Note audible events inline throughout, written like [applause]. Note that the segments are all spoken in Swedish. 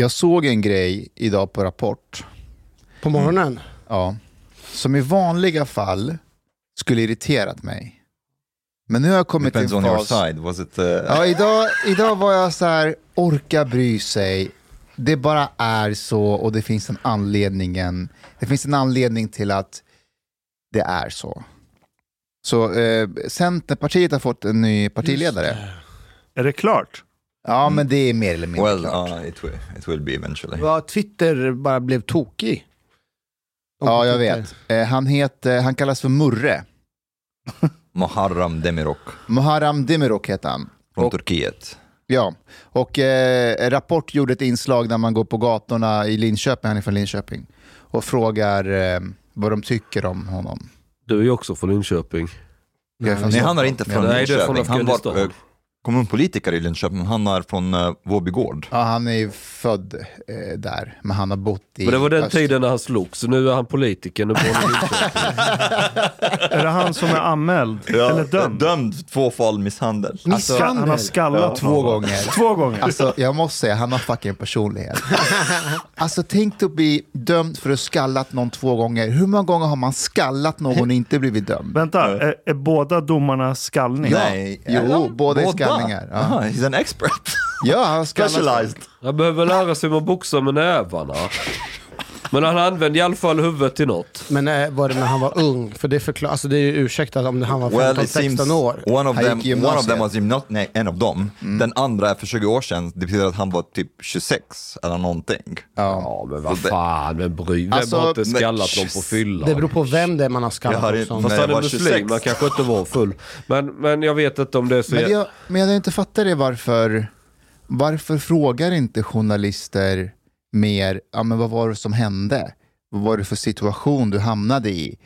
Jag såg en grej idag på Rapport. På morgonen? Ja. Som i vanliga fall skulle irriterat mig. Men nu har jag kommit Depends till on en your fas. side. Was it, uh, Ja, idag, idag var jag så här, orka bry sig. Det bara är så och det finns en anledningen. Det finns en anledning till att det är så. Så eh, Centerpartiet har fått en ny partiledare. Är det klart? Ja, men det är mer eller mindre well, klart. uh, it, will, it will be eventually. Vad Twitter bara blev tokig. Ja, jag vet. Eh, han, heter, han kallas för Murre. [laughs] Muharram Demirok Muharram Demirok heter han. från Och- Turkiet. Ja, och eh, Rapport gjorde ett inslag där man går på gatorna i Linköping, han är från Linköping, och frågar eh, vad de tycker om honom. Du är ju också från Linköping. Jag är från Nej, han är Stockholm. inte från Nej, du är från Linköping. Han var Afghanistan. Kommunpolitiker i Linköping, han är från uh, Vårby gård. Ja, han är ju född eh, där, men han har bott i Men det var den öst. tiden när han slogs, så nu är han politiker. Nu bor han i Linköping. [laughs] Är det han som är anmäld? [laughs] Eller dömd? Dömd två fall misshandel. Ska, Misshandel. han har skallat Två någon. gånger. Två gånger? Alltså, jag måste säga, han har fucking personlighet. [laughs] Alltså, tänk att bli dömd för att ha skallat någon två gånger. Hur många gånger har man skallat någon och inte blivit dömd? Vänta, är, är båda domarna skallning? Nej, Jo, båda är skallningar, ja. Aha, he's an expert. Ja, han. Specialized. Han behöver lära sig hur man boxar med nävarna. Men han använde i alla fall huvudet till något. Men eh, var det när han var ung? För det förklarar, alltså det är ju ursäktat om han var Well, it seems 15-16 år. one of Han them, one of gymnasiet. them was gymna- nej, en av dem. Den andra är för 20 år sedan, det betyder att han var typ 26 eller någonting. Ja. Ja men vad fan, men bry Vem Alltså, har inte skallat någon på fylla? Det beror på vem det är man har Jag skallat har också. inte- Fast han jag är var 26. muslim, han kanske inte var full. Men, men jag vet inte om det är så... Men jag, men jag inte fattar det varför, varför frågar inte journalister mer, ja men vad var det som hände? Vad var det för situation du hamnade i?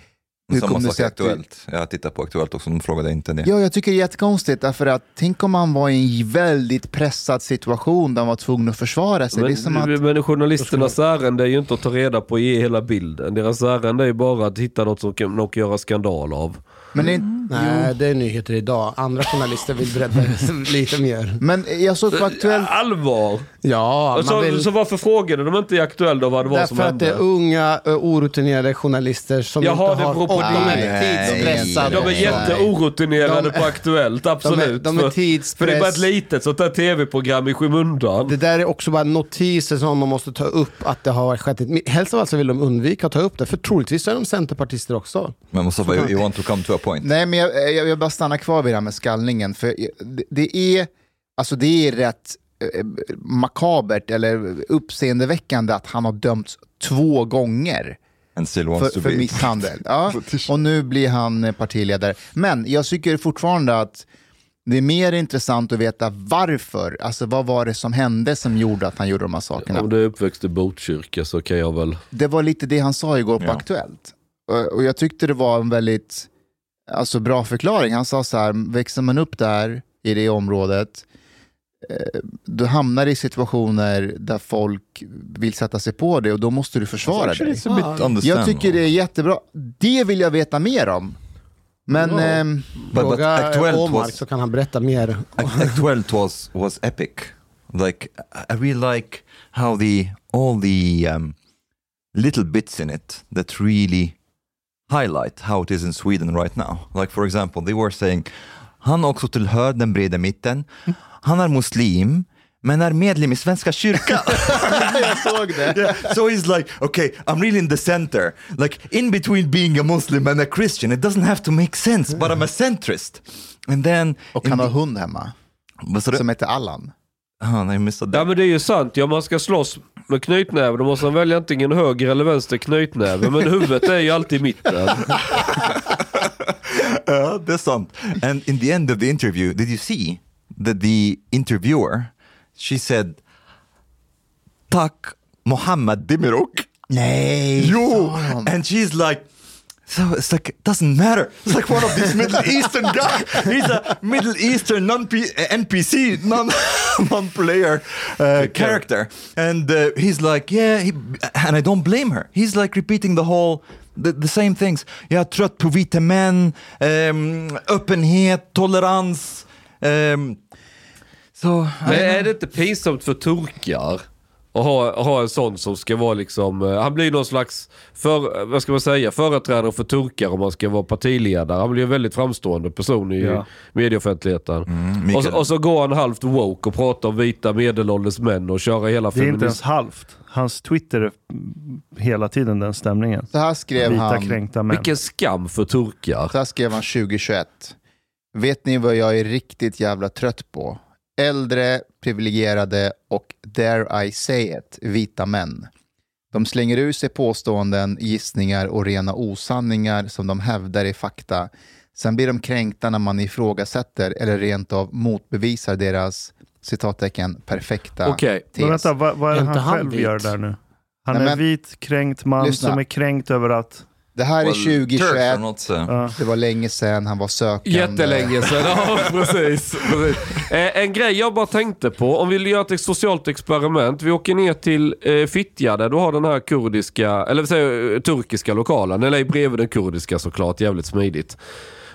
Hur Samma sak i att du... Aktuellt. Jag har tittat på Aktuellt också, de frågade inte det. Ja, jag tycker det är jättekonstigt, därför att tänk om man var i en väldigt pressad situation där man var tvungen att försvara sig. det är som Men, att, men journalisternas ärende är ju inte att ta reda på och ge hela bilden. Deras ärende är ju bara att hitta något som kan, de kan göra skandal av. men, det, Nej, det är nyheter idag. Andra journalister vill berätta [laughs] [laughs] lite mer. men jag såg på Aktuellt, Allvar! Ja, man så, vill... så varför frågade de inte i Aktuellt då vad det var som Därför att det hände? är unga, orutinerade journalister som Jaha, inte det har... beror på och de det. är tidspressade. De är jätteorutinerade De- på Aktuellt, absolut. de är För- tidspress. För det är bara ett litet sånt där tv-program i skymundan. Det där är också bara notiser som de måste ta upp att det har skett ett... Helst av allt så vill de undvika att ta upp det, för troligtvis är de centerpartister också. Men Mustafa, you, you want to come to a point? nej men jag, jag, jag bara stannar kvar vid det här med skallningen, för det, det är, alltså det är rätt eh, makabert eller uppseendeväckande att han har dömts två gånger. För, för misshandel. Ja, [laughs] och nu blir han eh, partiledare. Men jag tycker fortfarande att det är mer intressant att veta varför. Alltså vad var det som hände som gjorde att han gjorde de här sakerna? Om du är uppväxt i Botkyrka så kan jag väl... Det var lite det han sa igår på Ja. Aktuellt. Och jag tyckte det var en väldigt alltså, bra förklaring. Han sa så här, växer man upp där i det området, eh, du hamnar i situationer där folk vill sätta sig på dig och då måste du försvara Actually, dig. it's a bit Ja. understandable. Jag tycker det är jättebra. Det vill jag veta mer om. Men ehm, but Fråga Omar was- så kan han berätta mer. Aktuellt was was epic. Like I really like how the all the um, little bits in it that really highlight how it is in Sweden right now. Like for example, they were saying han också tillhör den breda mitten. Han är muslim men är medlem i Svenska kyrkan. [laughs] jag såg det. yeah. So he's like, okay, I'm really in the center. Like in between being a Muslim and a Christian, it doesn't have to make sense, but I'm a centrist. And then... Och han har hund hemma som heter Allan. Ah, nej, jag missade Ja det. men det är ju sant, ja man ska slåss med knytnäve då måste man välja antingen höger eller vänster knytnäve. Men huvudet är ju alltid i mitten. Ja, det är sant. And in the end of the interview, did you see that the interviewer, she said, tack Mohammed Demirok. Nej, Jo! han. And she's like, So it's like doesn't matter. It's like one of these Middle [laughs] Eastern guys. He's a Middle Eastern non [laughs] NPC, non non player uh, character, and uh, he's like, yeah, he, and I don't blame her. He's like repeating the whole. The, the same things. Jag är trött på vita män, um, öppenhet, tolerans. Um, så, Men är det inte pinsamt för turkar? Att ha, ha en sån som ska vara liksom, eh, han blir någon slags, för, vad ska man säga, företrädare för turkar om man ska vara partiledare. Han blir en väldigt framstående person i Ja. medieoffentligheten. Mikael. och, så, och så går han halvt woke och pratar om vita medelålders män och kör hela Det är inte ens feminism. halvt. Hans Twitter är mm, hela tiden den stämningen. Så här skrev Vita han, kränkta män. Vilken skam för turkar. så här skrev han 2021. Vet ni vad jag är riktigt jävla trött på? Äldre, privilegierade och, dare I say it, vita män. De slänger ur sig påståenden, gissningar och rena osanningar som de hävdar är fakta. Sen blir de kränkta när man ifrågasätter eller rent av motbevisar deras citattecken perfekta Okej. tes. Men vänta, vad, vad är det inte han han själv vit? gör där nu? Han Nej, är men- vit, kränkt man Lyssna. som är kränkt över att... Det här är Well, Turks 2021, are not, uh, Ja. det var länge sedan han var sökande. Jättelänge sedan, [laughs] ja precis. precis. Eh, en grej jag bara tänkte på, om vi vill göra ett socialt experiment. Vi åker ner till eh, Fittja där du har den här kurdiska, eller eh, turkiska lokalen. Eller är bredvid den kurdiska såklart, jävligt smidigt.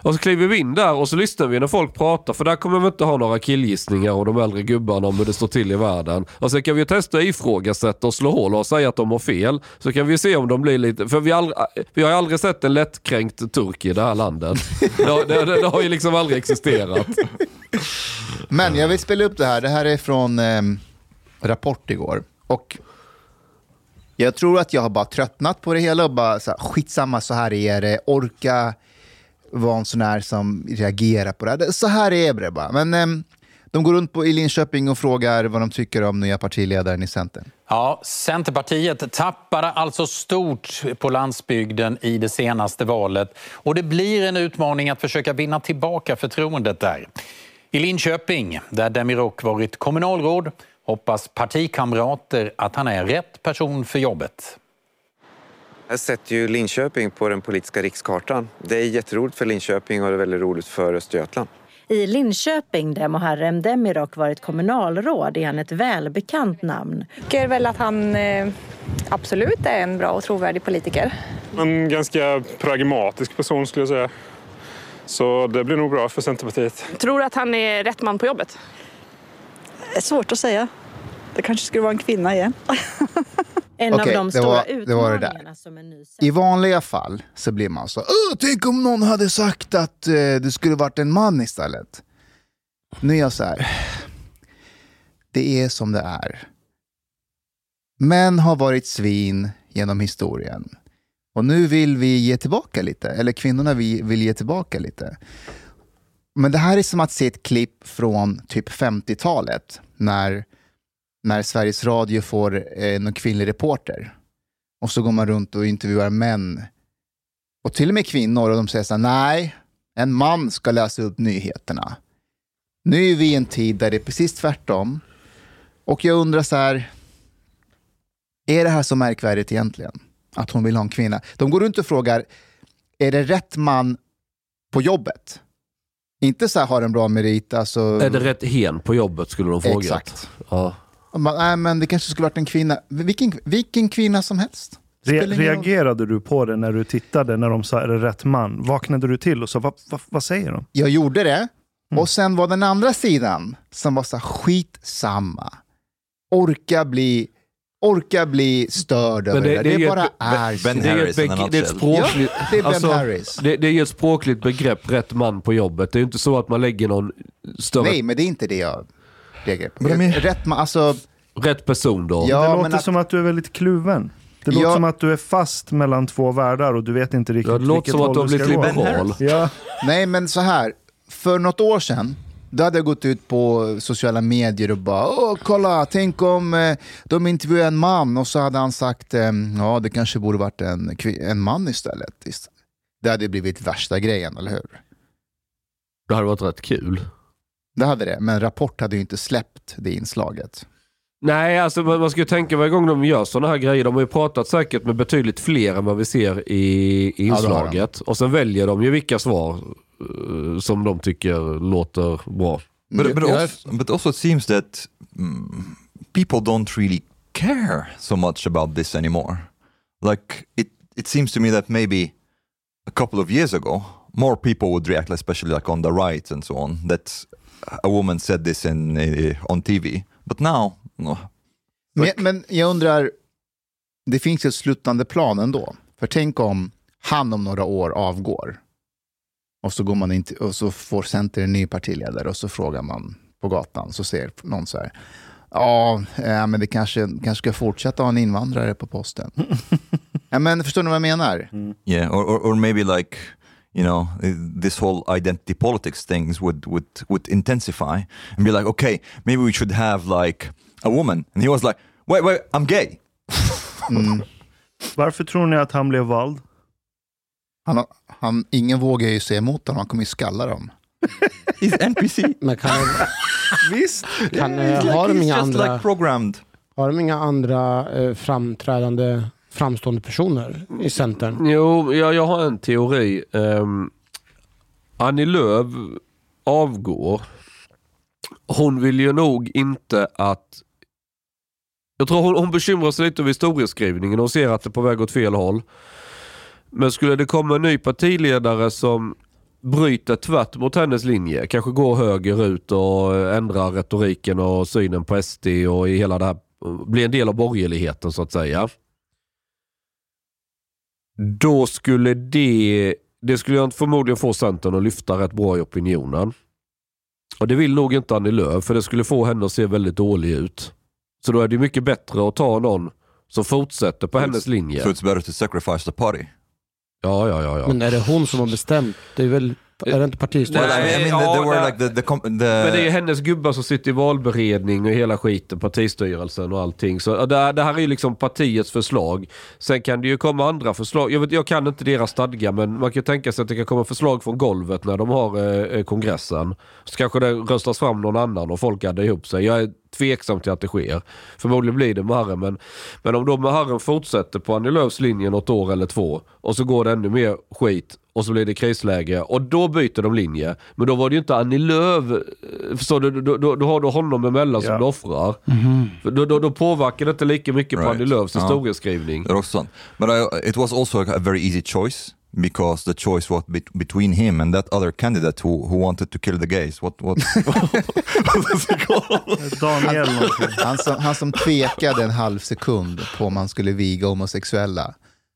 Och så kliver vi in där och så lyssnar vi när folk pratar för där kommer vi inte ha några killgissningar och de äldre gubbarna om hur det står till i världen. Och sen kan vi testa ifrågasätta och slå hål och säga att de har fel. Så kan vi se om de blir lite, för vi, har aldrig, vi har ju aldrig sett en lättkränkt turk i det här landet. [laughs] Det, har- det, det, det har ju liksom aldrig existerat. Men jag vill spela upp det här. Det här är från eh, Rapport igår. Och jag tror att jag har bara tröttnat på det hela och bara så här, skitsamma, så här är det. Orka vara en sån här som reagerar på det här. Så här är det bara. Men ehm, de går runt på, i Linköping och frågar vad de tycker om nya partiledaren i Centern. Ja, Centerpartiet tappade alltså stort på landsbygden i det senaste valet och det blir en utmaning att försöka vinna tillbaka förtroendet där. I Linköping, där Demirok varit kommunalråd, hoppas partikamrater att han är rätt person för jobbet. Jag sätter ju Linköping på den politiska rikskartan. Det är jätteroligt för Linköping och det är väldigt roligt för Östergötland. I Linköping, där Muharrem Demirok varit kommunalråd, är han ett välbekant namn. tycker väl att han eh, absolut är en bra och trovärdig politiker. En ganska pragmatisk person skulle jag säga. Så det blir nog bra för Centerpartiet. Tror att han är rätt man på jobbet? Det är svårt att säga. Det kanske skulle vara en kvinna igen. [laughs] En Okej, av de stora var- utmaningarna som en ny I vanliga fall så blir man så, tänk om någon hade sagt att eh, det skulle varit en man istället. Nu är jag så här, det är som det är. Män har varit svin genom historien. Och nu vill vi ge tillbaka lite, eller kvinnorna vi vill ge tillbaka lite. Men det här är som att se ett klipp från typ 50-talet när, när Sveriges Radio får eh, någon kvinnlig reporter. Och så går man runt och intervjuar män. Och till och med kvinnor och de säger så här, nej, en man ska läsa upp nyheterna. Nu är vi i en tid där det är precis tvärtom. Och jag undrar så här, är det här så märkvärdigt egentligen? Att hon vill ha en kvinna. De går runt och frågar, är det rätt man på jobbet? Inte så här, har en bra merit, alltså... Är det rätt hen på jobbet skulle de frågat. Exakt. Ja. Och man, nej, men det kanske skulle varit en kvinna. Vilken, vilken kvinna som helst. Re reagerade du på det när du tittade, när de sa är det rätt man? Vaknade du till och sa vad, vad, vad säger de? Jag gjorde det. Mm. Och sen var den andra sidan som var så här, skitsamma. Orka bli, orka bli störd över det, det, är ju bara ett- är så. Ben det är Harris ett, det är ett nutshell. språkligt... Ja, det är Ben alltså, Harris. Det, det är ett språkligt begrepp, rätt man på jobbet. Det är ju inte så att man lägger någon större... Nej, men det är inte det jag Men är- Rätt man, alltså, Rätt person då. Ja, det låter att- som att du är väldigt kluven. Det låter Ja. som att du är fast mellan två världar och du vet inte riktigt Ja, det låter vilket som att håll du har blivit ska gå. liberal. Ja. nej men så här. För något år sedan, då hade jag gått ut på sociala medier och bara Åh, kolla, tänk om eh, de intervjuar en man och så hade han sagt eh, ja, det kanske borde varit en, en man istället. Ist- Det hade blivit värsta grejen, eller hur? Det hade varit rätt kul. Det hade det, men Rapport hade ju inte släppt det inslaget. Nej, alltså man man ska ju tänka varje gång de gör sådana här grejer. De har ju pratat säkert med betydligt fler än vad vi ser i, inslaget. och sen väljer de ju vilka svar eh, som de tycker låter bra. But, but, also, but also it seems that mm, people don't really care so much about this anymore. Like it, it seems to me that maybe a couple of years ago, more people would react, especially like on the right and so on, that a woman said this in uh, on TV. But now, no. Men, men jag undrar, det finns ju ett slutande plan ändå. För tänk om han om några år avgår. Och så, går man in till, och så får Center en ny partiledare och så frågar man på gatan, så säger någon så här, ja, eh, men det kanske, kanske ska fortsätta ha en invandrare på posten. [laughs] ja, men förstår ni vad jag menar? yeah, or, or or maybe like you know this whole identity politics things would would would intensify and be like, okay, maybe we should have like a woman, and he was like, wait, wait, I'm gay. Varför tror ni att han blev vald? Han, har- han, ingen vågar ju säga emot honom, han kommer ju skalla dem. [laughs] He's NPC. Men kan, [laughs] Visst. kan, He's eh, like- har, de andra, like programmed. har de inga andra eh, framträdande, framstående personer i Centern? Jo, jag, jag har en teori. Um, Annie Lööf avgår. Hon vill ju nog inte att... Jag tror hon, hon bekymrar sig lite över historieskrivningen Hon ser att det är på väg åt fel håll. Men skulle det komma en ny partiledare som bryter tvärt mot hennes linje, kanske går höger ut och eh, ändrar retoriken och synen på SD och i hela det här, eh, blir en del av borgerligheten så att säga. Då skulle det, det skulle jag förmodligen få Centern att lyfta rätt bra i opinionen. Och det vill nog inte Annie Lööf för det skulle få henne att se väldigt dålig ut. Så då är det mycket bättre att ta någon som fortsätter på hennes linje. So it's better to sacrifice the party. Ja, ja, ja. ja. Men är det hon som har bestämt? Det är väl, är det inte partihistorien? Nej, I mean, I mean, ja, were like the, the, the Men det är ju hennes gubbar som sitter i valberedning och hela skiten, partistyrelsen och allting. Så det, här- det här är ju liksom partiets förslag. Sen kan det ju komma andra förslag. Jag, vet, jag kan inte deras stadga men man kan ju tänka sig att det kan komma förslag från golvet när de har eh, kongressen. Så kanske det röstas fram någon annan och folk addar ihop sig. Jag är tveksam till att det sker. Förmodligen blir det Muharrem men, men om då Muharrem fortsätter på Annie Lööfs linje något år eller två och så går det ännu mer skit och så blir det krisläge och då byter de linje. Men då var det ju inte Annie Lööf, eh, förstår du? Då, då, då har du honom emellan som Ja. du offrar. För Då, då, då påverkar det inte lika mycket på Right. Annie Lööfs Ja. historieskrivning. Det är också sant. But I, it was also a very easy choice because the choice was bet- between him and that other candidate who, who wanted to kill the gays. What, what? [laughs] Daniel någonting. Han som, han som tvekade en halv sekund på om han skulle viga homosexuella.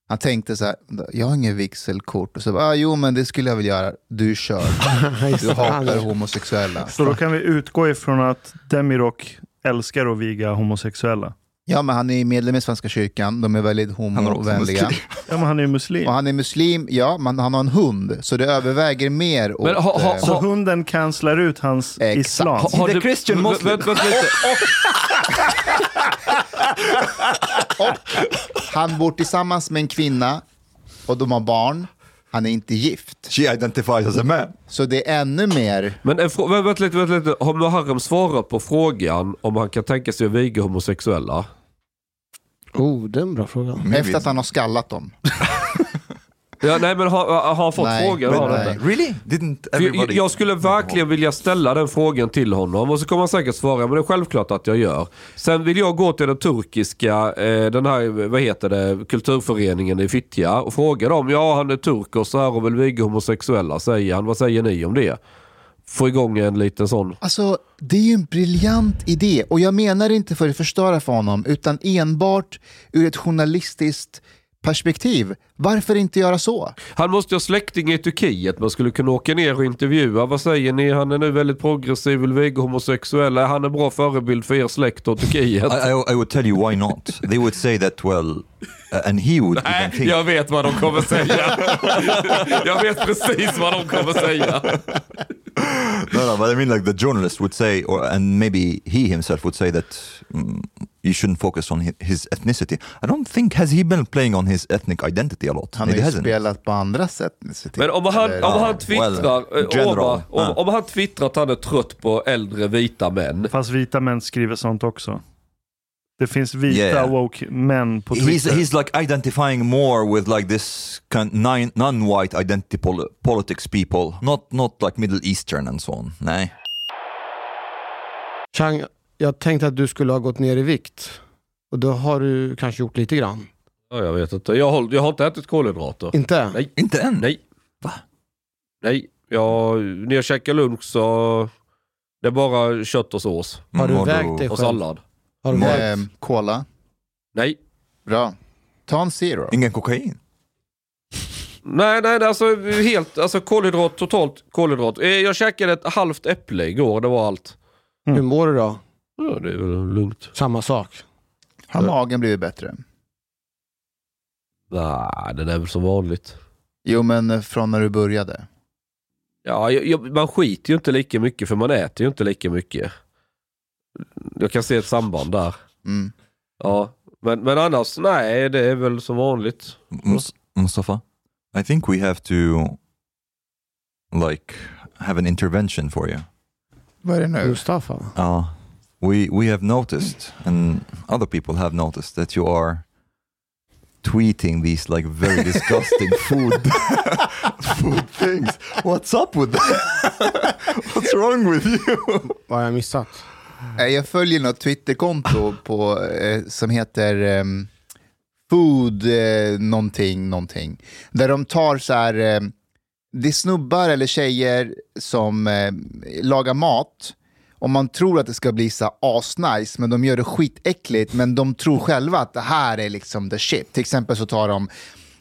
Han tänkte så här, jag har ingen vigselkort. Och så bara, ah, jo men det skulle jag väl göra. Du kör. [laughs] Du hatar homosexuella. Så då kan vi utgå ifrån att Demirok älskar att viga homosexuella. Ja men han är medlem i Svenska kyrkan, de är väldigt homovänliga. [laughs] Ja, men han är muslim. Och han är muslim, ja, men han har en hund. Så det överväger mer åt... Men ha- ha- eh, Så hunden cancelar ut hans Exakt. islam. Ha- har The du- Christian vä- Muslim. Vänta lite. [laughs] Han bor tillsammans med en kvinna och de har barn. Han är inte gift. She identifies as a man. Så det är ännu mer... Men en frå- vänta lite, vänta lite. Har Muharrem svarat på frågan om han kan tänka sig att viga homosexuella? Oh, det är en bra fråga. Efter att han har skallat dem. [laughs] Ja, nej men har, har han fått Nej, frågan? men Har nej. Really? Didn't För jag, everybody... jag skulle verkligen vilja ställa den frågan till honom och så kommer han säkert svara, men det är självklart att jag gör. Sen vill jag gå till den turkiska, eh, den här, vad heter det, kulturföreningen i Fittja och fråga dem, ja han är turk och så här och vill viga homosexuella, säger han. Vad säger ni om det? Få igång en liten sån. Alltså, det är ju en briljant idé. Och jag menar inte för att förstöra för honom, utan enbart ur ett journalistiskt perspektiv. Varför inte göra så? Han måste ju ha släktingar i Turkiet, man skulle kunna åka ner och intervjua. Vad säger ni? Han är nu väldigt progressiv, vill viga homosexuella. Är han en bra förebild för er släkt och Turkiet? I, I, I would tell you why not. They would say that, well, uh, and he would even Nej, think... jag vet vad de kommer säga. [laughs] jag vet precis vad de kommer säga. No, no, but I mean, like the journalist would say, or and maybe he himself would say that mm, you shouldn't focus on hi- his ethnicity. I don't think has he been playing on his ethnic identity a lot. Han har ju hasn't. spelat på andra sätt. Men om han, Eller- om han well, twittrar, general. Omar, om, Ah. om han twittrar att han är trött på äldre vita män. Fast vita män skriver sånt också. Det finns vita Yeah. woke män på He's, Twitter. he's like identifying more with like this kind non- non-white identity pol- politics people, not not like Middle Eastern and so on. Nej. Chang, jag tänkte att du skulle ha gått ner i vikt. Och då har du kanske gjort lite grann. Ja, jag vet inte. Jag har, jag har inte ätit kolhydrater. Inte? Nej. Inte än? Nej. Va? Nej. Jag, när jag käkar lunch så... Det är bara kött och sås. Har du Mm, vägt dig Och själv? sallad. Har du Med vägt? cola. Nej. Bra. Ta en zero. Ingen kokain? Nej, nej, det är alltså helt, alltså kolhydrat, totalt kolhydrat. Eh, Jag käkade ett halvt äpple igår, det var allt. Hur mår du då? Ja, det är väl lugnt. Samma sak. Har magen blivit bättre? Nej, det är väl som vanligt. Jo, men från när du började. Ja, jag, jag, man skiter ju inte lika mycket för man äter ju inte lika mycket. Jag kan se ett samband där. Mm. Ja, men, men annars, nej, det är väl som vanligt. Mus- Mustafa, I think we have to like have an intervention for you. Vad är det nu? Mustafa? Uh, we we have noticed, and other people have noticed that you are tweeting these like very [laughs] disgusting food [laughs] food things. What's up with that? [laughs] What's wrong with you? Vad har jag missat? Jag följer något Twitterkonto på, eh, som heter ehm, Food eh, någonting, någonting. Där de tar så här, eh, det är snubbar eller tjejer som eh, lagar mat. Och man tror att det ska bli så asnice, men de gör det skitäckligt. Men de tror själva att det här är liksom the shit. Till exempel så tar de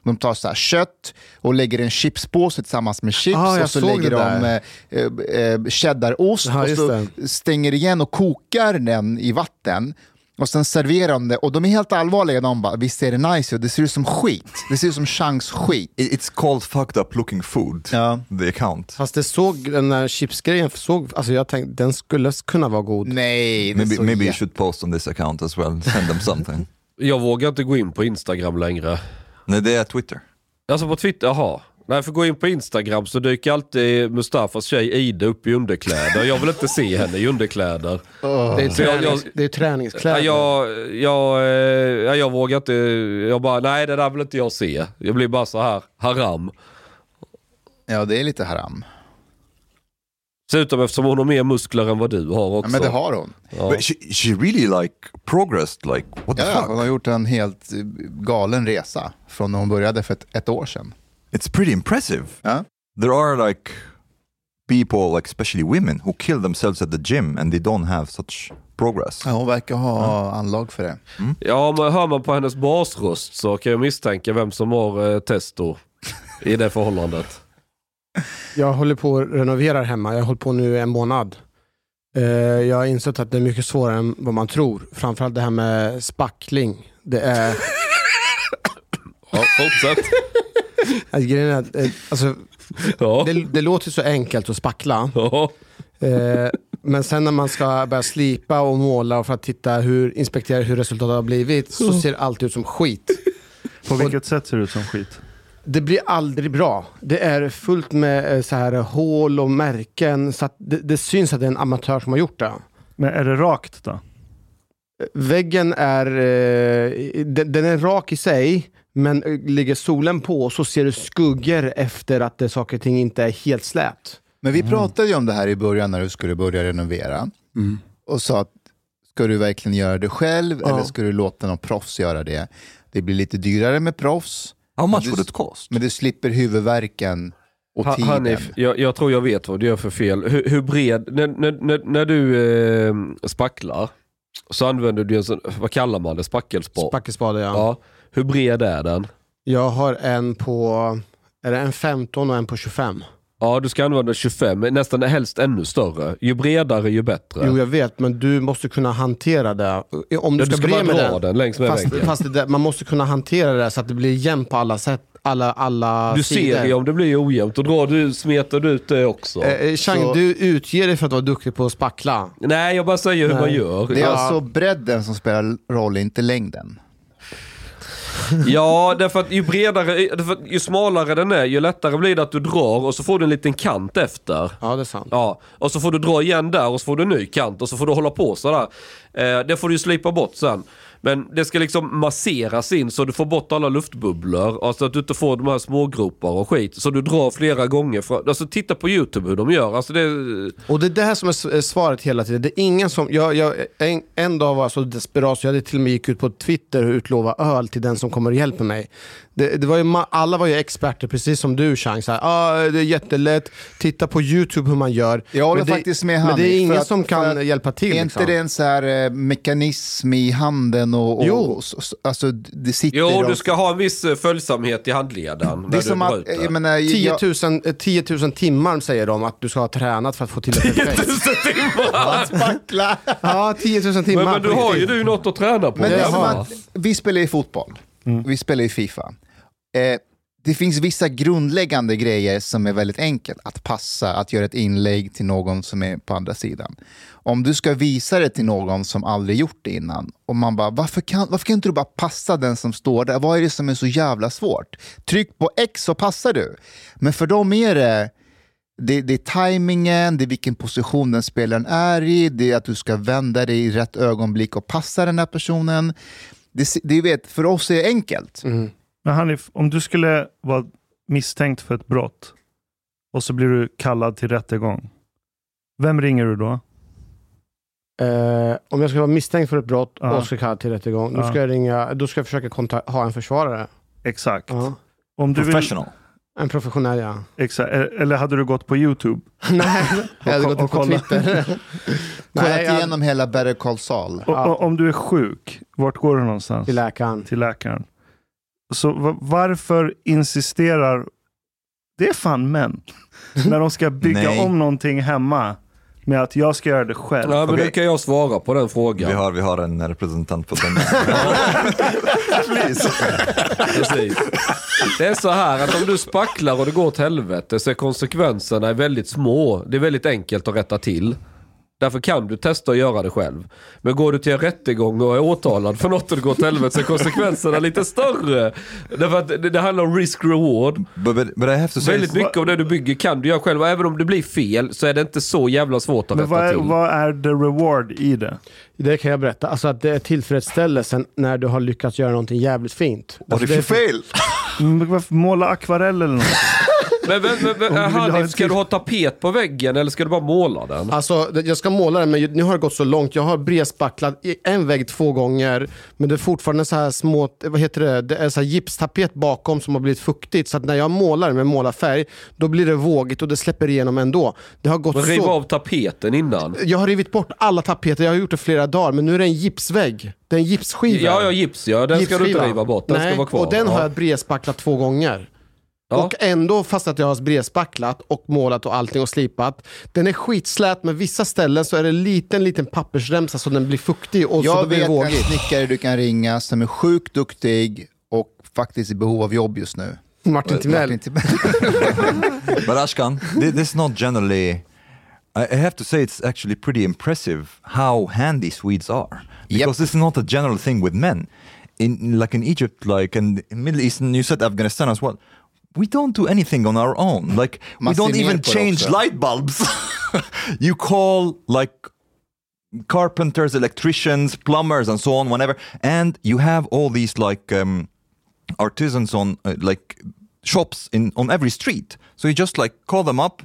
de tar så här kött och lägger en chipspåse tillsammans med chips Ah, och så lägger de eh, eh, eh, cheddarost Ja, och så stänger igen och kokar den i vatten. Och sen serverar de det och de är helt allvarliga. De bara, visst ser det nice? Det ser ut som skit. Det ser ut som chans skit. It- It's called fucked up looking food. Ja. The account. Fast det såg, den där chipsgrejen, såg, alltså jag tänkte den skulle kunna vara god. Nej, Maybe maybe you should post on this account as well. Send them something. [laughs] Jag vågar inte gå in på Instagram längre. Nej, det är Twitter. Alltså på Twitter, jaha. Nej, för gå in på Instagram så dyker alltid Mustafas tjej Ida upp i underkläder. Jag vill inte se henne i underkläder. [laughs] Det är, Så jag- tränings, jag- det är Ja, träningskläder. jag, jag, eh, ja, jag vågar inte, jag bara, nej det där vill inte jag se. Jag blir bara så här haram. Ja, det är lite haram. Dessutom eftersom hon har mer muskler än vad du har Ja, också. men det har hon. Ja. But she, she really like progressed. Like what the Ja, fuck? hon har gjort en helt galen resa från när hon började för ett, ett år sedan. It's pretty impressive. Ja. There are like people, like especially women, who kill themselves at the gym and they don't have such progress. Ja, hon verkar ha anlag för det. Ja, men hör man på hennes basröst så kan jag misstänka vem som har eh, testo i det förhållandet. [laughs] Jag håller på att renovera hemma. Jag har hållit på nu en månad. Eh, jag har insett att det är mycket svårare än vad man tror. Framförallt det här med spackling. Det är... Ja, fortsätt. Alltså, grejen är att, eh, alltså, Ja. det, det låter så enkelt att spackla. Ja. Eh, men sen när man ska börja slipa och måla för att titta hur, inspektera hur resultatet har blivit så ser alltid ut som skit. På vilket sätt ser det ut som skit? Det blir aldrig bra. Det är fullt med eh, så här hål och märken så att det, det syns att det är en amatör som har gjort det. Men är det rakt då? Väggen är, eh, den, den är rak i sig, men eh, ligger solen på så ser du skuggor efter att det, saker och ting inte är helt slät. Men vi pratade ju om det här i början när du skulle börja renovera. Och sa att ska du verkligen göra det själv Ja. eller ska du låta någon proffs göra det? Det blir lite dyrare med proffs. How much Men would du- it cost? Men du slipper huvudvärken och Ha- tiden. Hanif, jag, jag tror jag vet vad du gör för fel. Hur, hur bred, när, när, när, när du eh, spacklar så använder du en sån, vad kallar man det, spackelspad? Spackespade ja. ja. Hur bred är den? Jag har en på, är det en 15 och en på 25? Ja, du ska använda 25, men nästan helst ännu större. Ju bredare ju bättre. Jo jag vet, men du måste kunna hantera det. Om du Ja, ska, du ska bre bara med dra den längs med fast, väggen. fast det, man måste kunna hantera det så att det blir jämnt på alla sätt. Alla, alla Du sidor. ser ju om det blir ojämnt, och drar du, smetar du ut det också. Eh, eh, Chang, Så- du utger dig för att vara duktig på att spackla. Nej, jag bara säger hur Nej. man gör. Det är Ja. alltså bredden som spelar roll, inte längden. [laughs] Ja, därför att ju bredare, därför att ju smalare den är, ju lättare blir det att du drar och så får du en liten kant efter. Ja, det är sant. Ja, och så får du dra igen där och så får du en ny kant och så får du hålla på sådär. Eh, det får du ju slipa bort sen. Men det ska liksom masseras in så du får bort alla luftbubblor. Alltså att du inte får de här smågropar och skit. Så du drar flera gånger. För, alltså titta på YouTube hur de gör. Alltså det, Och det är det här som är är svaret hela tiden. Det är ingen som, jag, jag, en, en dag var jag så desperat så jag hade till och med gick ut på Twitter och utlova öl till den som kommer och hjälper mig. Det, det var ju, alla var ju experter, precis som du Chang. Ah, det är jättelätt, titta på YouTube hur man gör. Jag håller Men det, faktiskt med Men Hanif, det är ingen att- som kan att- hjälpa till. Är liksom. inte det en så här eh, mekanism i handen och, och, Jo. och alltså det sitter jo, och- du ska ha en viss eh, följsamhet i handleden. Det när är som att, jag menar, 10 jag, 000, eh, 10 000 timmar säger de att du ska ha tränat för att få till det perfekt. [laughs] spackla. Ja, 10 000 timmar. men, men du har ju du något att träna på. Men det är som att, vi spelar ju fotboll, Mm. vi spelar ju Fifa. Eh, det finns vissa grundläggande grejer som är väldigt enkelt. Att passa, att göra ett inlägg till någon som är på andra sidan. Om du ska visa det till någon som aldrig gjort det innan och man bara, varför kan, varför kan inte du bara passa den som står där? Vad är det som är så jävla svårt? Tryck på X så passar du. Men för dem är det det, det är tajmingen, det är vilken position den spelaren är i, det är att du ska vända dig i rätt ögonblick och passa den här personen. Det, det vet, för oss är det enkelt. Men Hanif, om du skulle vara misstänkt för ett brott och så blir du kallad till rättegång. Vem ringer du då? Eh, om jag ska vara misstänkt för ett brott Ja. och ska kalla till rättegång, då Ja. ska jag ringa, då ska jag försöka ha en försvarare. Exakt. Ja. Om du vill, Professional. En professionell ja. exakt. Eller hade du gått på YouTube? [laughs] Nej, jag hade Och- gått och på. Twitter. [laughs] Kollat igenom hela Better Call Saul. Och, Ja. och, om du är sjuk, vart går du någonstans? till läkaren. Till läkaren. Så va- varför insisterar, det är fan män, [laughs] när de ska bygga om någonting hemma med att jag ska göra det själv. Ja, men Okej. nu kan jag svara på den frågan. Vi har, vi har en representant på den. Please. Precis. Det är så här att om du spacklar och det går åt helvete så är konsekvenserna väldigt små. Det är väldigt enkelt att rätta till. Därför kan du testa att göra det själv. Men går du till en rättegång och är åtalad för något och det går åt helvete så är konsekvenserna lite större. Därför att det, det handlar om risk-reward. Väldigt mycket av det du bygger kan du göra själv. Och även om det blir fel så är det inte så jävla svårt att Men rätta vad är, till. vad är the reward i det? Det kan jag berätta. Alltså att det är tillfredsställelsen när du har lyckats göra någonting jävligt fint. Alltså if det är fail? Mm, varför Måla akvarell eller något? [laughs] Men, men, men, men Hanif, ska du ha tapet på väggen eller ska du bara måla den? Alltså, jag ska måla den, men nu har det gått så långt. Jag har bredspacklat en vägg två gånger, men det är fortfarande så här små, vad heter det, det är så här gipstapet bakom som har blivit fuktigt. Så att när jag målar med målarfärg, då blir det vågigt och det släpper igenom ändå. Det har gått Men riv så... av tapeten innan. Jag har rivit bort alla tapeter, jag har gjort det flera dagar, men nu är det en gipsvägg. Det är en gipsskiva. Ja, ja, gips ja. Den ska du inte Gipsskiva. riva bort. Den Nej, ska vara kvar. och den ja. har jag bredspacklat två gånger. Ja. Och ändå, fast att jag har bredspacklat och målat och allting och slipat, den är skitslät, men vissa ställen så är det en liten, liten pappersremsa så den blir fuktig och så Jag då blir det vet en snickare du kan ringa som är sjukt duktig och faktiskt i behov av jobb just nu. Martin Timell. [laughs] But Ashkan, this is not generally. I have to say, it's actually pretty impressive how handy Swedes are. Because this is not a general thing with men. In like in Egypt, like in in Middle East, and you said Afghanistan as well. We don't do anything on our own. Like we don't even change också. light bulbs. [laughs] you call like carpenters, electricians, plumbers, and so on. Whenever, and you have all these like um, artisans on uh, like shops in on every street. So you just like call them up,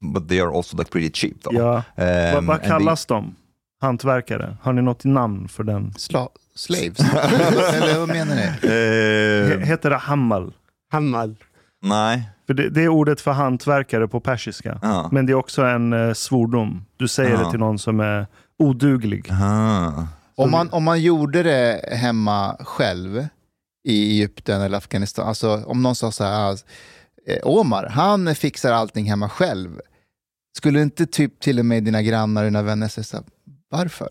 but they are also like pretty cheap though. Ja. vad, Um, vad and kallas de? Hantverkare? Har ni något namn för den? Sla- slaves? [laughs] Eller vad menar ni? they- He- Eh, Heter det hammal? Hammal. nej. För det, det är ordet för hantverkare på persiska. Ja. Men det är också en eh, svordom. Du säger Ja. det till någon som är oduglig. Aha. Om man, om man gjorde det hemma själv i Egypten eller Afghanistan, alltså om någon sa så här, eh, Omar, han fixar allting hemma själv. Skulle inte typ till och med dina grannar och dina vänner säga så här, varför?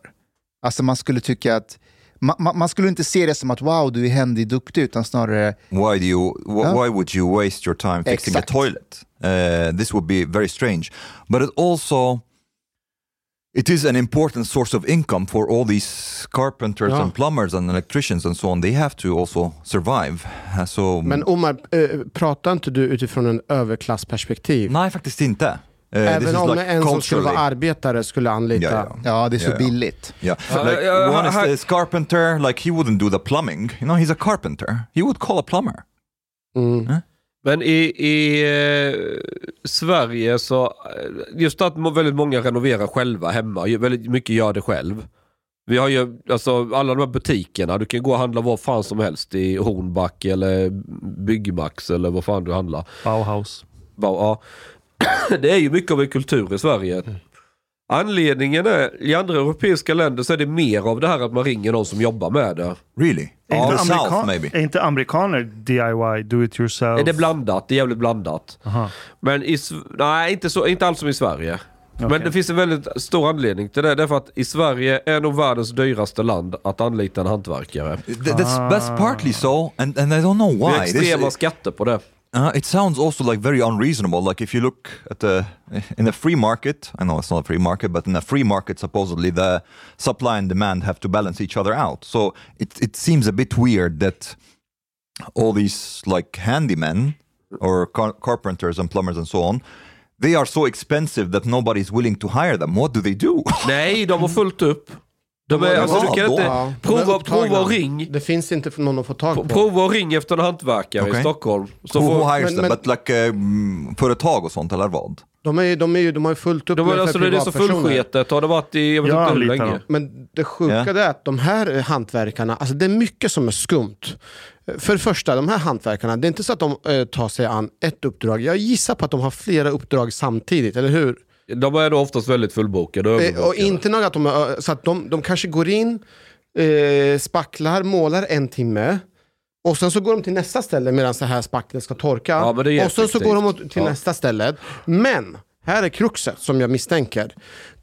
Alltså man skulle tycka att, man, man, man skulle inte se det som att wow, du är händig duktig, utan snarare, Why do you? Wh- Ja. Why would you waste your time fixing Exakt. a toilet? Uh, this would be very strange. But it also. It is an important source of income for all these carpenters Ja. and plumbers and electricians and so on. They have to also survive. So, Men Omar, eh, pratar inte du utifrån en överklassperspektiv? nej, faktiskt inte. This Även om like en som skulle vara arbetare skulle anlita. Yeah, yeah. Ja, det är så Yeah, yeah. billigt. Yeah, Uh, like uh, one is this carpenter. Like he wouldn't do the plumbing. You know, he's a carpenter. He would call a plumber. Mm. Men i, i eh, Sverige så, eh, just att väldigt många renoverar själva hemma, väldigt mycket gör det själv. Vi har ju alltså alla de här butikerna, du kan gå och handla vad fan som helst i Hornback eller Byggmax eller vad fan du handlar. Bauhaus. Bara, ja. [coughs] Det är ju mycket av en kultur i Sverige. Anledningen är, i andra europeiska länder så är det mer av det här att man ringer någon som jobbar med det. Really? In inte, the south, maybe. är inte amerikaner DIY, do it yourself? Det är blandat, det är jävligt blandat. Aha. Men i, nej, inte, så, inte alls som i Sverige. Men Okej. det finns en väldigt stor anledning till det. Därför att i Sverige är nog världens dyraste land att anlita en hantverkare. Th- That's, that's partly so, and, and I don't know Det är why. This- extrema skatter på det. Uh, it sounds also like very unreasonable. Like if you look at the in a free market, I know it's not a free market, but in a free market, supposedly the supply and demand have to balance each other out. So it it seems a bit weird that all these like handymen or car- carpenters and plumbers and so on, they are so expensive that nobody's willing to hire them. What do they do? [laughs] Nej, de har fullt upp. De är, Ja, alltså, du kan då. inte Ja, prova, prova och ring. Det finns inte för någon att få tag på. Prova och ring efter en hantverkare i Okej. Stockholm. Så who, får, who hires men- them? like um, företag och sånt eller vad? De, är, de, är ju, de har ju fullt upp de, med alltså, det är så fullsketet. Har det varit i, jag vet Jag inte hur länge. Men det sjuka Ja. det är att de här eh, hantverkarna, alltså det är mycket som är skumt. För det första, de här hantverkarna, det är inte så att de eh, tar sig an ett uppdrag. Jag gissar på att de har flera uppdrag samtidigt, eller hur? De är då oftast väldigt fullbokade. Eh, och inte nog att de, är- så att de, de kanske går in, eh, spacklar, målar en timme. Och sen så går de till nästa ställe medan det här spacklet ska torka. Ja, och sen så går de till Ja. nästa ställe. Men, här är kruxet som jag misstänker.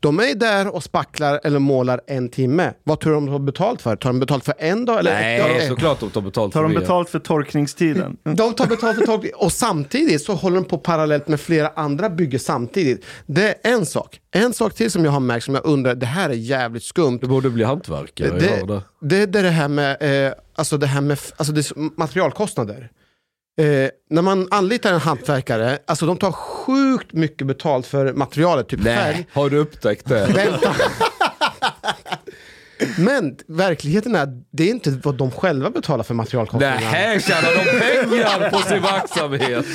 De är där och spacklar eller målar en timme. Vad tror du de har betalt för? Tar de betalt för en dag? Eller ett dag? Nej, såklart de tar betalt Tar för de det. betalt för torkningstiden? [laughs] De tar betalt för tolkning och samtidigt så håller de på parallellt med flera andra byggen samtidigt. Det är en sak. En sak till som jag har märkt som jag undrar, det här är jävligt skumt. Du borde bli hantverkare. Det, det. det, det är det här med, eh, alltså det här med alltså det är materialkostnader. Eh, när man anlitar en hantverkare, alltså de tar sjukt mycket betalt för materialet, typ färg. Nej, har du upptäckt det? [laughs] Vänta. Men verkligheten är att det är inte vad de själva betalar för materialkostnaderna. Nej, tjänar de pengar på sin [laughs] verksamhet?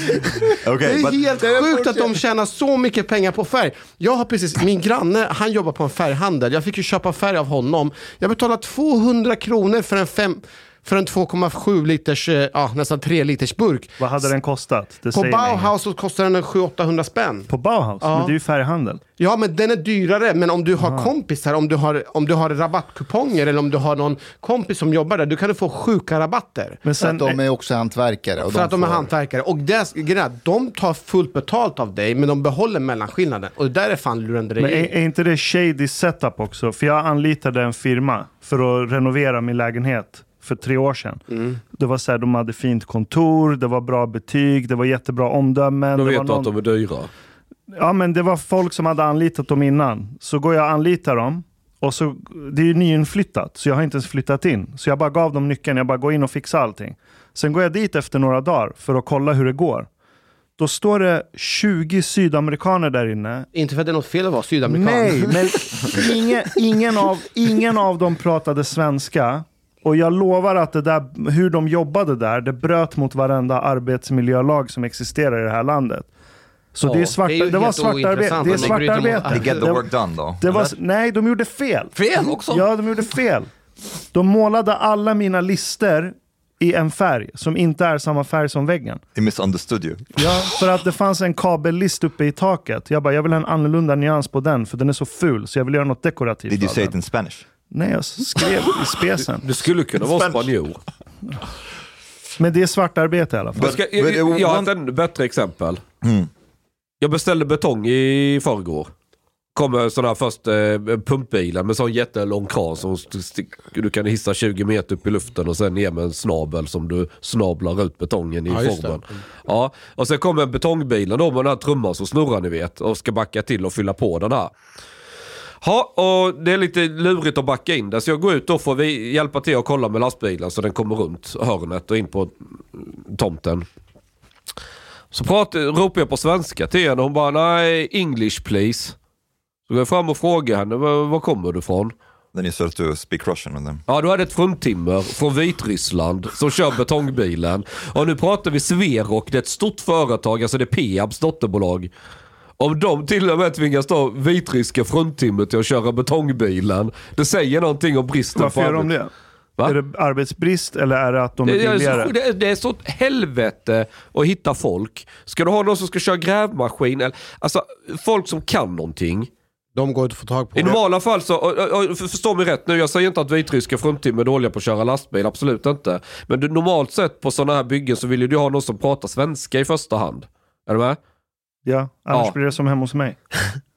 Det Okay, är but helt sjukt att de tjänar så mycket pengar på färg. Jag har precis, min granne, han jobbar på en färghandel. Jag fick ju köpa färg av honom. Jag betalade 200 kronor för en, fem, för en 2,7 liters, eh, ja, nästan 3 liters burk. Vad hade den kostat? Det På säger mig. Bauhaus så kostar den 700-800 spänn. På Bauhaus? Ja. Men det är ju färghandel. Ja, men den är dyrare. Men om du har kompisar, om du har, om du har rabattkuponger eller om du har någon kompis som jobbar där, då kan du få sjuka rabatter. Men För att sen, de är också hantverkare. Och För att de är får- hantverkare. Och är att de tar fullt betalt av dig, men de behåller mellanskillnaden. Och det där är fan lurendrejeri. men är, är inte det shady setup också? För jag anlitade en firma för att renovera min lägenhet för tre år sedan. Mm. Det var så här, de hade fint kontor, det var bra betyg, det var jättebra omdömen. Det vet var du att de är dyra. Ja, men det var folk som hade anlitat dem innan. Så går jag och anlitar dem. Och så, det är ju nyinflyttat, så jag har inte ens flyttat in. Så jag bara gav dem nyckeln, jag bara går in och fixar allting. Sen går jag dit efter några dagar för att kolla hur det går. Då står det 20 sydamerikaner där inne. Inte för att det är något fel att vara sydamerikan. Nej, men [laughs] ingen, ingen, av, ingen av dem pratade svenska. Och jag lovar att det där, hur de jobbade där, det bröt mot varenda arbetsmiljölag som existerar i det här landet. Så Ja, det, är svart, det är det var svartarbete. Det är svartarbete. they get the work done though. det var, nej, de gjorde fel. Fel också? Ja, de gjorde fel. De målade alla mina lister i en färg som inte är samma färg som väggen. They misunderstood you. Ja, för att det fanns en kabellist uppe i taket. Jag bara, jag vill ha en annorlunda nyans på den för den är så ful så jag vill göra något dekorativt Did you say it in Spanish? Nej, jag skrev i spesen. Du skulle kunna vara spanjor. Men det är svartarbete i alla fall. Jag, ska, jag, jag, jag har ett ännu bättre exempel. Mm. Jag beställde betong i förrgår. Kommer sån här först eh, pumpbilen med sån jättelång kran som du kan hissa 20 meter upp i luften och sen ner med en snabel som du snablar ut betongen i Ja, formen. Ja, och sen kommer betongbbilen då med den här trumman som snurrar ni vet och ska backa till och fylla på den här. Ja, och det är lite lurigt att backa in det så jag går ut och får vi hjälpa till att kolla med lastbilen så den kommer runt hörnet och in på tomten. Så pratar, ropar jag på svenska till henne och hon bara nej, English please. Så går jag fram och frågar henne, var, var kommer du ifrån? Then you start to speak Russian with them. Ja, du hade ett fruntimmer från Vitryssland som kör betongbilen. Och nu pratar vi Sverok, det är ett stort företag, alltså det är Peabs dotterbolag. Om de till och med tvingas ta vitryska fruntimmer till att köra betongbilen, det säger någonting om bristen Varför på gör de det? Va? Är det arbetsbrist eller är det att de är Det är, billigare? så, det, är, det är så helvete att hitta folk. Ska du ha någon som ska köra grävmaskin? Eller, alltså folk som kan någonting. De går inte att få tag på. I normala fall så, och, och, och, för- förstå mig rätt nu, jag säger inte att vitryska fruntimmer är dåliga på att köra lastbil, absolut inte. Men du, normalt sett på sådana här byggen så vill ju du ha någon som pratar svenska i första hand. Är du med? Ja, annars Ja. blir det som hemma hos mig. [laughs]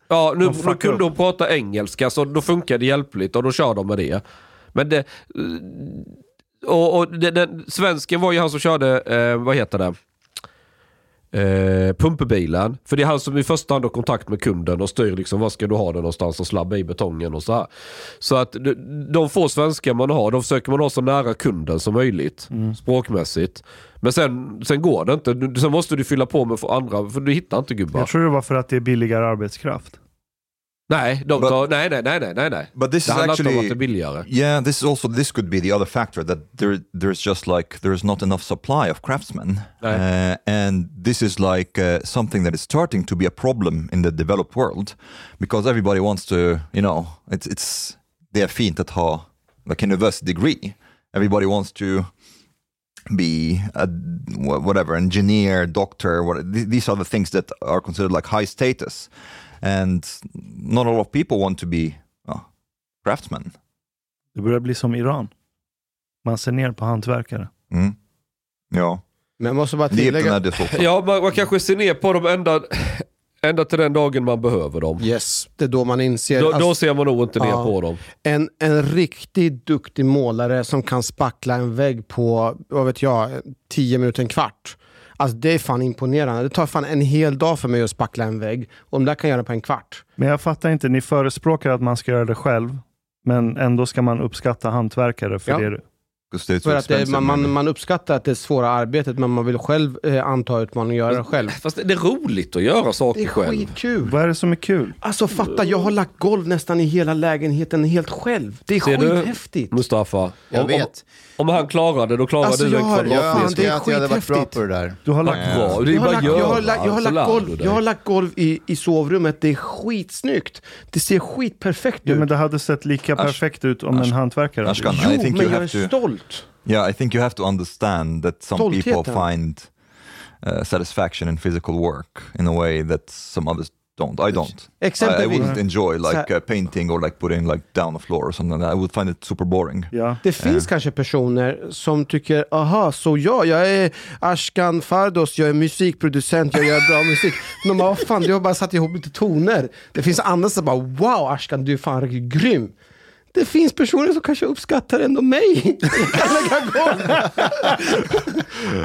Ja, nu, nu kunde upp. hon prata engelska så då funkar det hjälpligt och då kör de med det. Men det... Och, och det, den, svensken var ju han som körde, eh, vad heter det? Eh, pumpbilen. För det är han som i första hand har kontakt med kunden och styr liksom vad ska du ha den någonstans och slabba i betongen och så här. Så att de, få svenskar man har, de försöker man ha så nära kunden som möjligt. Språkmässigt. Men sen, sen går det inte. Sen måste du fylla på med andra, för du hittar inte gubbar. Jag tror det var för att det är billigare arbetskraft. Nej, de But- tar, nej, nej, nej, nej, nej. But this det is handlar inte om actually att det är billigare. Yeah, this is also this could be the other factor that there there's just like there's not enough supply of craftsmen, uh, and this is like uh, something that is starting to be a problem in the developed world because everybody wants to, you know, it's it's det är fint att ha like a university degree. Everybody wants to be a whatever engineer, doctor. What these are the things that are considered like high status, and not a lot of people want to be uh, craftsmen. Det börjar bli som Iran. Man ser ner på hantverkare. Mm. Ja. Men jag måste bara tillägga... är det så. Ja, man, man kanske ser ner på dem ända, ända till den dagen man behöver dem. Yes, det är då man inser. Då, alltså, då ser man nog inte ner Ja. på dem. en, en riktigt duktig målare som kan spackla en vägg på, vad vet jag, 10 minuter, en kvart. Alltså det är fan imponerande. Det tar fan en hel dag för mig att spackla en vägg. Och de där kan göra det på en kvart. Men jag fattar inte, ni förespråkar att man ska göra det själv. Men ändå ska man uppskatta hantverkare för Ja. det. För att det, man, man, man uppskattar att det är svåra arbetet men man vill själv eh, anta utmaningen och göra det själv. Fast det är roligt att göra saker Det är själv. skitkul. Vad är det som är kul? Alltså fatta, jag har lagt golv nästan i hela lägenheten helt själv. Det är Ser du? skithäftigt. Mustafa. Jag om, vet. Om, om han klarar det, då klarar Alltså, du jag en har- Jag det är att jag hade varit bra på det där. Du har lagt Bra, det är Jag har, bara lagt, jag, har, jag, har lagt golv, du jag har lagt golv i, i sovrummet, det är skitsnyggt. Det ser skitperfekt Ja, ut. men det hade sett lika perfekt ut om en hantverkare hade gjort I jo, men jag är to. Stolt. Yeah, I think you have to understand that some people Stoltheten. find uh, satisfaction in physical work in a way that some others don't. I don't. I, I Exempelvis. wouldn't enjoy like uh, painting or like putting like down a floor or something. I would find it super boring. Ja. Det finns kanske personer som tycker, aha, så jag, jag är Ashkan Fardos, jag är musikproducent, jag gör bra musik. [laughs] Men vad fan, du har bara satt ihop lite toner. Det finns andra som bara, wow Ashkan, du är fan riktigt grym. Det finns personer som kanske uppskattar ändå mig. Jag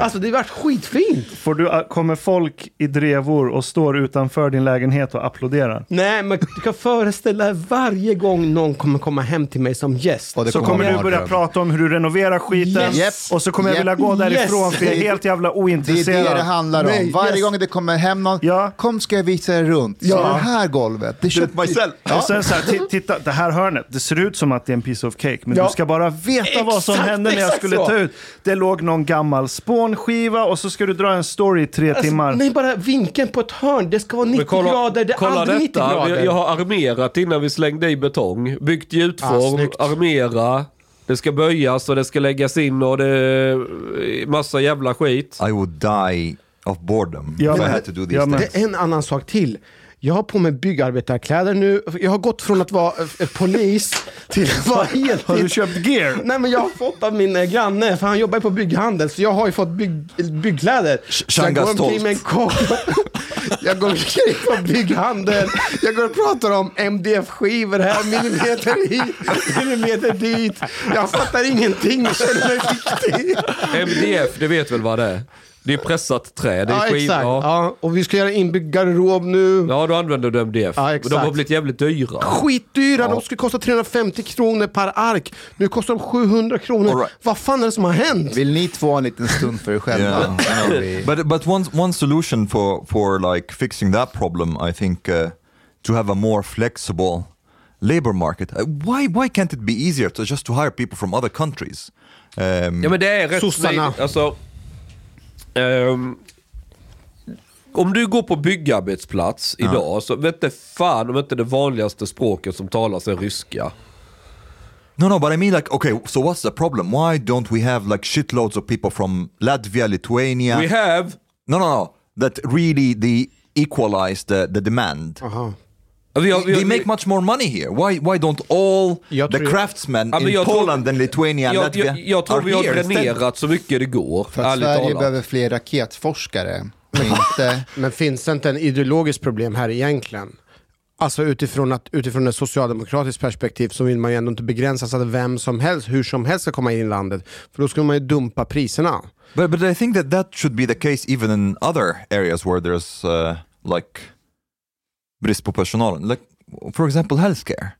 [laughs] alltså det har varit skitfint. Får du, kommer folk i drevor och står utanför din lägenhet och applåderar? Nej, men du kan föreställa dig varje gång någon kommer komma hem till mig som gäst. Och det Så kommer du börja prata om hur du renoverar skiten Yes. och så kommer jag Yep. vilja gå därifrån Yes. för jag är helt jävla Det är ointresserad. det det handlar om. Nej, Varje yes. gång det kommer hem någon, Ja. kom ska jag visa er runt. Ja. Så det här golvet, det köpte myself. Och sen så här, ti- titta, det här hörnet, det ser ut som att det är en piece of cake, men Ja. du ska bara veta vad som Exakt, hände när jag exakt skulle så. ta ut. Det låg någon gammal spånskiva och så ska du dra en story i tre timmar. Alltså, nej, bara vinkeln på ett hörn. Det ska vara 90 Men kolla, grader, det är kolla aldrig 90 detta. grader. Jag, jag har armerat innan vi slängde i betong. Byggt gjutform, Ah, armera. Det ska böjas och det ska läggas in och det är massa jävla skit. I would die of boredom Ja, if I men- had to do these ja, men-. Det är en annan sak till. Jag har på mig byggarbetarkläder nu. Jag har gått från att vara eh, polis till att vara helt... [laughs] Har du köpt gear? Nej men jag har fått av min eh, granne, för han jobbar ju på bygghandel, så jag har ju fått bygg, byggkläder. Jag går omkring med en kopp. [laughs] Jag går omkring på bygghandel. Jag går och pratar om MDF-skivor här, millimeter hit, [laughs] millimeter dit. Jag fattar ingenting, jag känner mig viktig. MDF, det vet väl vad det är? Det är pressat trä, det är Ja, skiv- exakt. Ja. Ja, och vi ska göra inbyggd garderob nu. ja, då använder du MDF. Ja, exakt. de har blivit jävligt dyra. Skitdyra, Ja. de skulle kosta 350 kronor per ark. Nu kostar de 700 kronor. Right. Vad fan är det som har hänt? Vill ni två ha en liten stund för er själva? Yeah, but but one one solution for for like fixing that problem, I think, uh, to have a more flexible labor market. Uh, why why can't it be easier to just to hire people from other countries? Um, Ja men det är rätt Sossarna. Alltså, ehm, om du går på byggarbetsplats idag så vet det fan om inte det vanligaste språket som talas är ryska. No, no, but I mean like, okay, so what's the problem? Why don't we have like shitloads of people from Latvia, Lithuania? We have... No, no, no. That really the equalize the, the demand. Aha. Vi har, vi har, they make much more money here. Why why don't all Jag the tror- craftsmen Ja, men in jag tror- Poland and Lithuania jag, jag, jag tror are vi har dränerat så mycket det går. För att Sverige talat. behöver fler raketforskare. [laughs] Inte... Men finns det inte en ideologiskt problem här egentligen? Alltså utifrån, att, utifrån ett socialdemokratiskt perspektiv så vill man ju ändå inte begränsa så att vem som helst, hur som helst ska komma in i landet. För då skulle man ju dumpa priserna. But but I think that that should be the case even in other areas where there's uh, like brist på personal. Like for example, healthcare.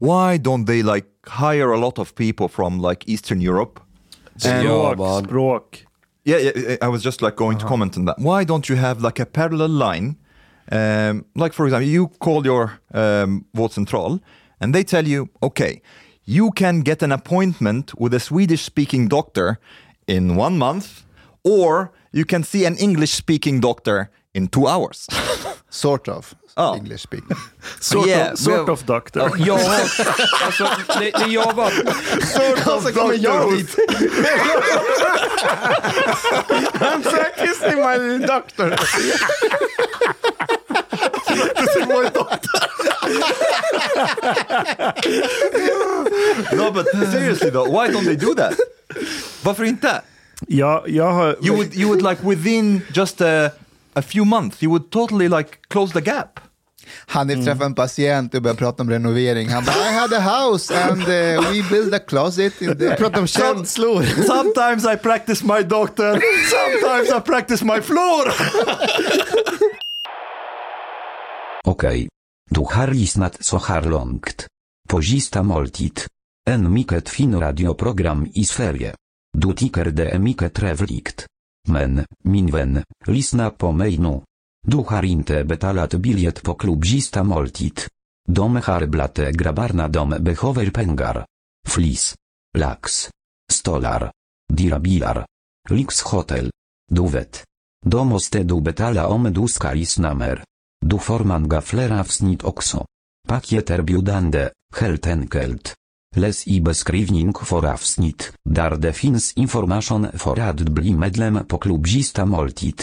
Why don't they like hire a lot of people from like Eastern Europe? Ja, Språk, språk. Yeah, yeah, I was just like going to comment on that. Why don't you have like a parallel line? Um, like for example, you call your um, vårdcentral and they tell you, okay, you can get an appointment with a Swedish-speaking doctor in one month, or you can see an English-speaking doctor in two hours. [laughs] Sort of. Ja. English speaking. [laughs] Sort, Yeah, of, sort of doctor. Jag har, alltså, när, när jag var... Och så kommer jag dit. [laughs] I'm practicing my doctor. [laughs] no, but seriously though, why don't they do that? Varför inte? Ja, jag har... You would, you would like within just a, a few months, you would totally like close the gap. Han Mm. träffade en patient och började prata om renovering. Han bara, I had a house and uh, we built a closet in there. Prata om känslor. Sometimes I practice my doctor, sometimes I practice my floor. [laughs] Okej. Du har lyssnat så här långt. På sista måltid. En mycket fin radioprogram i Sverige. Du tycker det är mycket trevligt. Men, min vän, lyssna på mig nu. Du har inte betalat biljett på klubb moltit. måltid. De har dom grabbarna de behöver pengar. Flis. Lax. Stolar. Dirabilar. Lyxhotel. Du vet. Då måste du betala om du ska lyssna mer. Du får många fler avsnitt också. Paket helt enkelt. Läs i beskrivning för avsnitt, där det finns information för att bli medlem på klubb moltit. måltid.